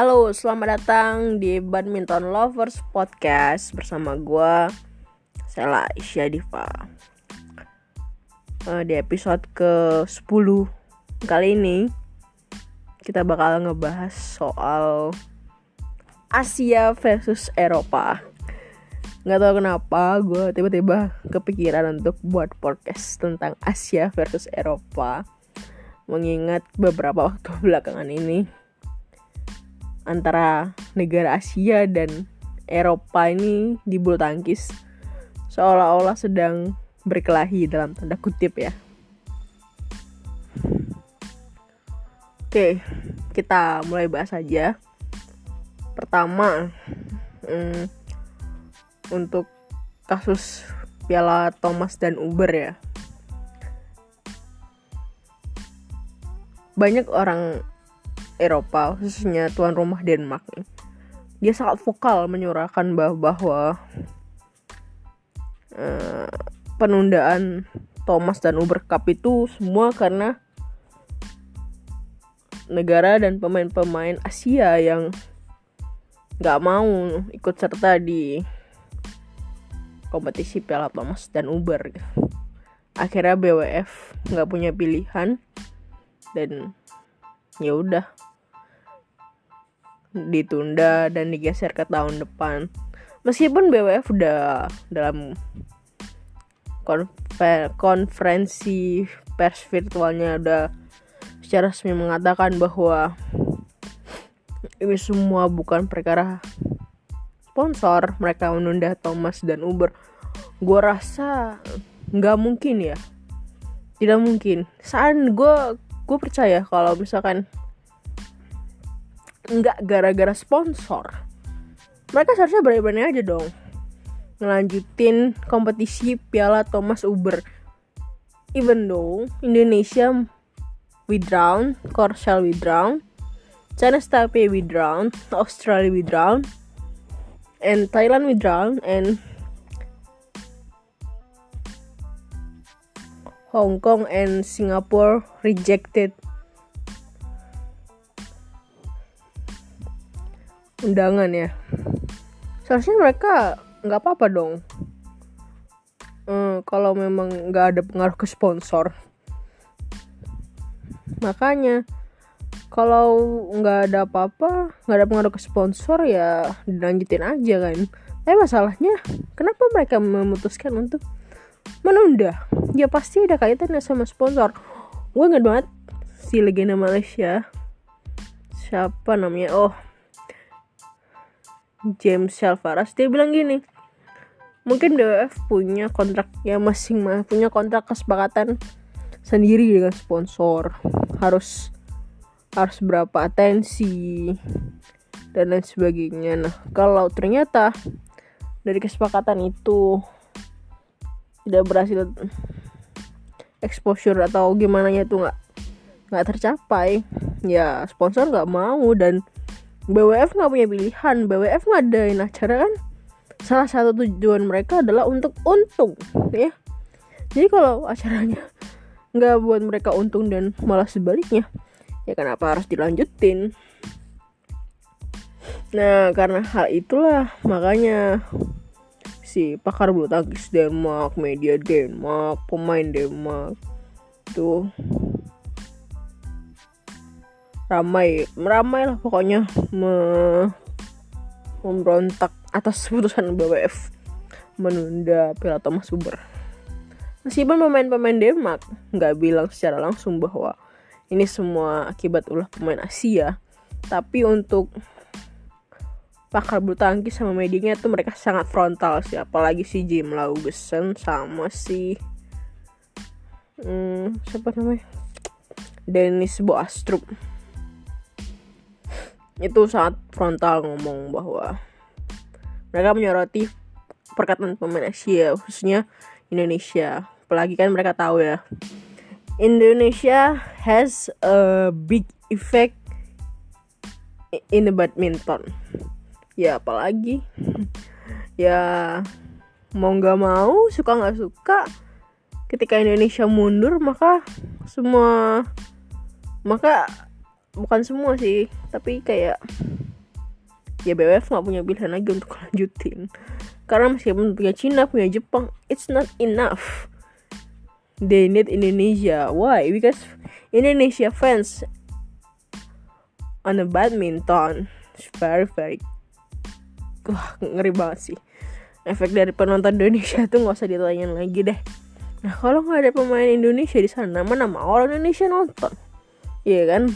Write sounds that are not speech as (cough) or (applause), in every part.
Halo, selamat datang di Badminton Lovers Podcast bersama gue Sela Isya Diva. Uh, di episode ke-10 kali ini kita bakal ngebahas soal Asia versus Eropa. Gak tau kenapa gue tiba-tiba kepikiran untuk buat podcast tentang Asia versus Eropa mengingat beberapa waktu (laughs) belakangan ini antara negara Asia dan Eropa ini di bulu tangkis seolah-olah sedang berkelahi dalam tanda kutip ya. Oke, kita mulai bahas aja. Pertama, hmm, untuk kasus Piala Thomas dan Uber ya. Banyak orang Eropa, khususnya tuan rumah Denmark, dia sangat vokal menyuarakan bahwa uh, penundaan Thomas dan Uber Cup itu semua karena negara dan pemain-pemain Asia yang nggak mau ikut serta di kompetisi Piala Thomas dan Uber. Akhirnya BWF nggak punya pilihan dan ya udah ditunda dan digeser ke tahun depan. Meskipun BWF udah dalam konferensi pers virtualnya udah secara resmi mengatakan bahwa ini semua bukan perkara sponsor mereka menunda Thomas dan Uber. Gue rasa nggak mungkin ya. Tidak mungkin. Saat gue gue percaya kalau misalkan nggak gara-gara sponsor. Mereka seharusnya berani-berani aja dong ngelanjutin kompetisi Piala Thomas Uber. Even though Indonesia withdrawn Korsel withdrawn China Taipei withdrawn Australia withdrawn and Thailand withdrawn and Hong Kong and Singapore rejected undangan ya? Seharusnya mereka nggak apa-apa dong. Hmm, kalau memang nggak ada pengaruh ke sponsor. Makanya kalau nggak ada apa-apa nggak ada pengaruh ke sponsor ya dilanjutin aja kan. Tapi masalahnya kenapa mereka memutuskan untuk menunda? Ya pasti ada kaitannya sama sponsor. Gue nggak banget si legenda Malaysia. Siapa namanya? Oh James Shalvaras dia bilang gini mungkin DWF punya kontraknya masing masing punya kontrak kesepakatan sendiri dengan sponsor. Harus harus berapa atensi dan lain sebagainya. Nah kalau ternyata dari kesepakatan itu tidak berhasil exposure atau gimana itu nggak nggak tercapai ya sponsor nggak mau dan BWF nggak punya pilihan. BWF ngadain acara kan salah satu tujuan mereka adalah untuk untung ya. Jadi kalau acaranya (laughs) nggak buat mereka untung dan malah sebaliknya ya kenapa harus dilanjutin? Nah karena hal itulah makanya si pakar bulu tangkis Denmark media Denmark pemain Denmark tuh ramai ramai lah pokoknya me memberontak atas putusan BWF menunda Piala Thomas Uber. Meskipun pemain-pemain Denmark nggak bilang secara langsung bahwa ini semua akibat ulah pemain Asia, tapi untuk pakar bulu tangkis sama medianya tuh mereka sangat frontal sih, apalagi si Jim Laugesen sama si hmm, siapa namanya Dennis Boastrup itu sangat frontal ngomong bahwa mereka menyoroti perkataan pemain Asia khususnya Indonesia. Apalagi kan mereka tahu ya Indonesia has a big effect in the badminton. Ya apalagi? Ya mau nggak mau suka nggak suka ketika Indonesia mundur maka semua maka bukan semua sih tapi kayak ya BWF nggak punya pilihan lagi untuk (laughs) lanjutin. Karena meskipun punya Cina punya Jepang it's not enough. They need Indonesia. Why? Because Indonesia fans on the badminton. It's very very wah ngeri banget sih. Efek dari penonton Indonesia (laughs) tuh nggak usah ditanyain lagi deh. Nah kalau nggak ada pemain Indonesia di sana mana mau orang Indonesia nonton? Iya kan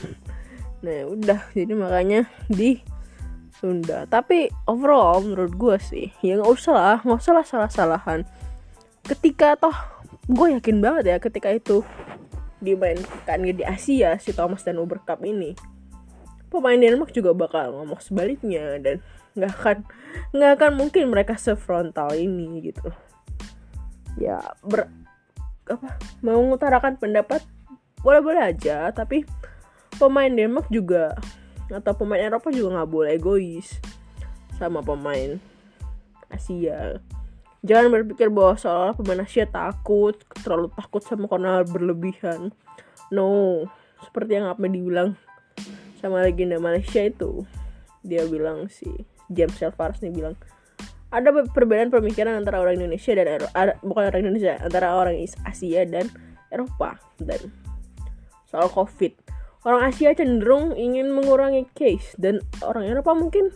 nah udah. Jadi makanya di Sunda tapi overall menurut gue sih ya nggak usah lah. Nggak usah lah salah-salahan. Ketika toh gue yakin banget ya ketika itu dimainkan di Asia si Thomas dan Uber Cup ini pemain Denmark juga bakal ngomong sebaliknya dan nggak akan nggak akan mungkin mereka sefrontal ini gitu. Ya ber apa mau mengutarakan pendapat boleh-boleh aja tapi pemain Denmark juga atau pemain Eropa juga nggak boleh egois sama pemain Asia. Jangan berpikir bahwa seolah pemain Asia takut terlalu takut sama corner berlebihan. No seperti yang apa dibilang sama legenda Malaysia itu dia bilang si James Elvars nih bilang ada perbedaan pemikiran antara orang Indonesia dan Eropa, bukan orang Indonesia antara orang Asia dan Eropa dan soal COVID orang Asia cenderung ingin mengurangi case dan orang Eropa mungkin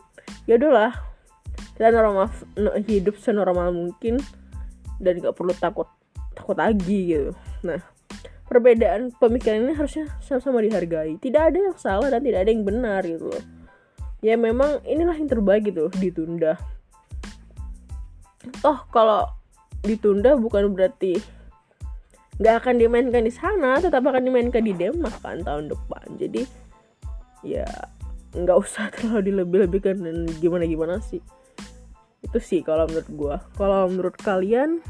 ya udahlah. Kita normal hidup senormal mungkin dan gak perlu takut takut lagi gitu. Nah perbedaan pemikiran ini harusnya sama-sama dihargai. Tidak ada yang salah dan tidak ada yang benar gitu ya memang inilah yang terbaik gitu ditunda. Oh kalau ditunda bukan berarti nggak akan dimainkan di sana tetap akan dimainkan di Denmark kan tahun depan. Jadi ya nggak (laughs) usah terlalu dilebih-lebihkan dan gimana gimana sih. Itu sih kalau menurut gue kalau menurut kalian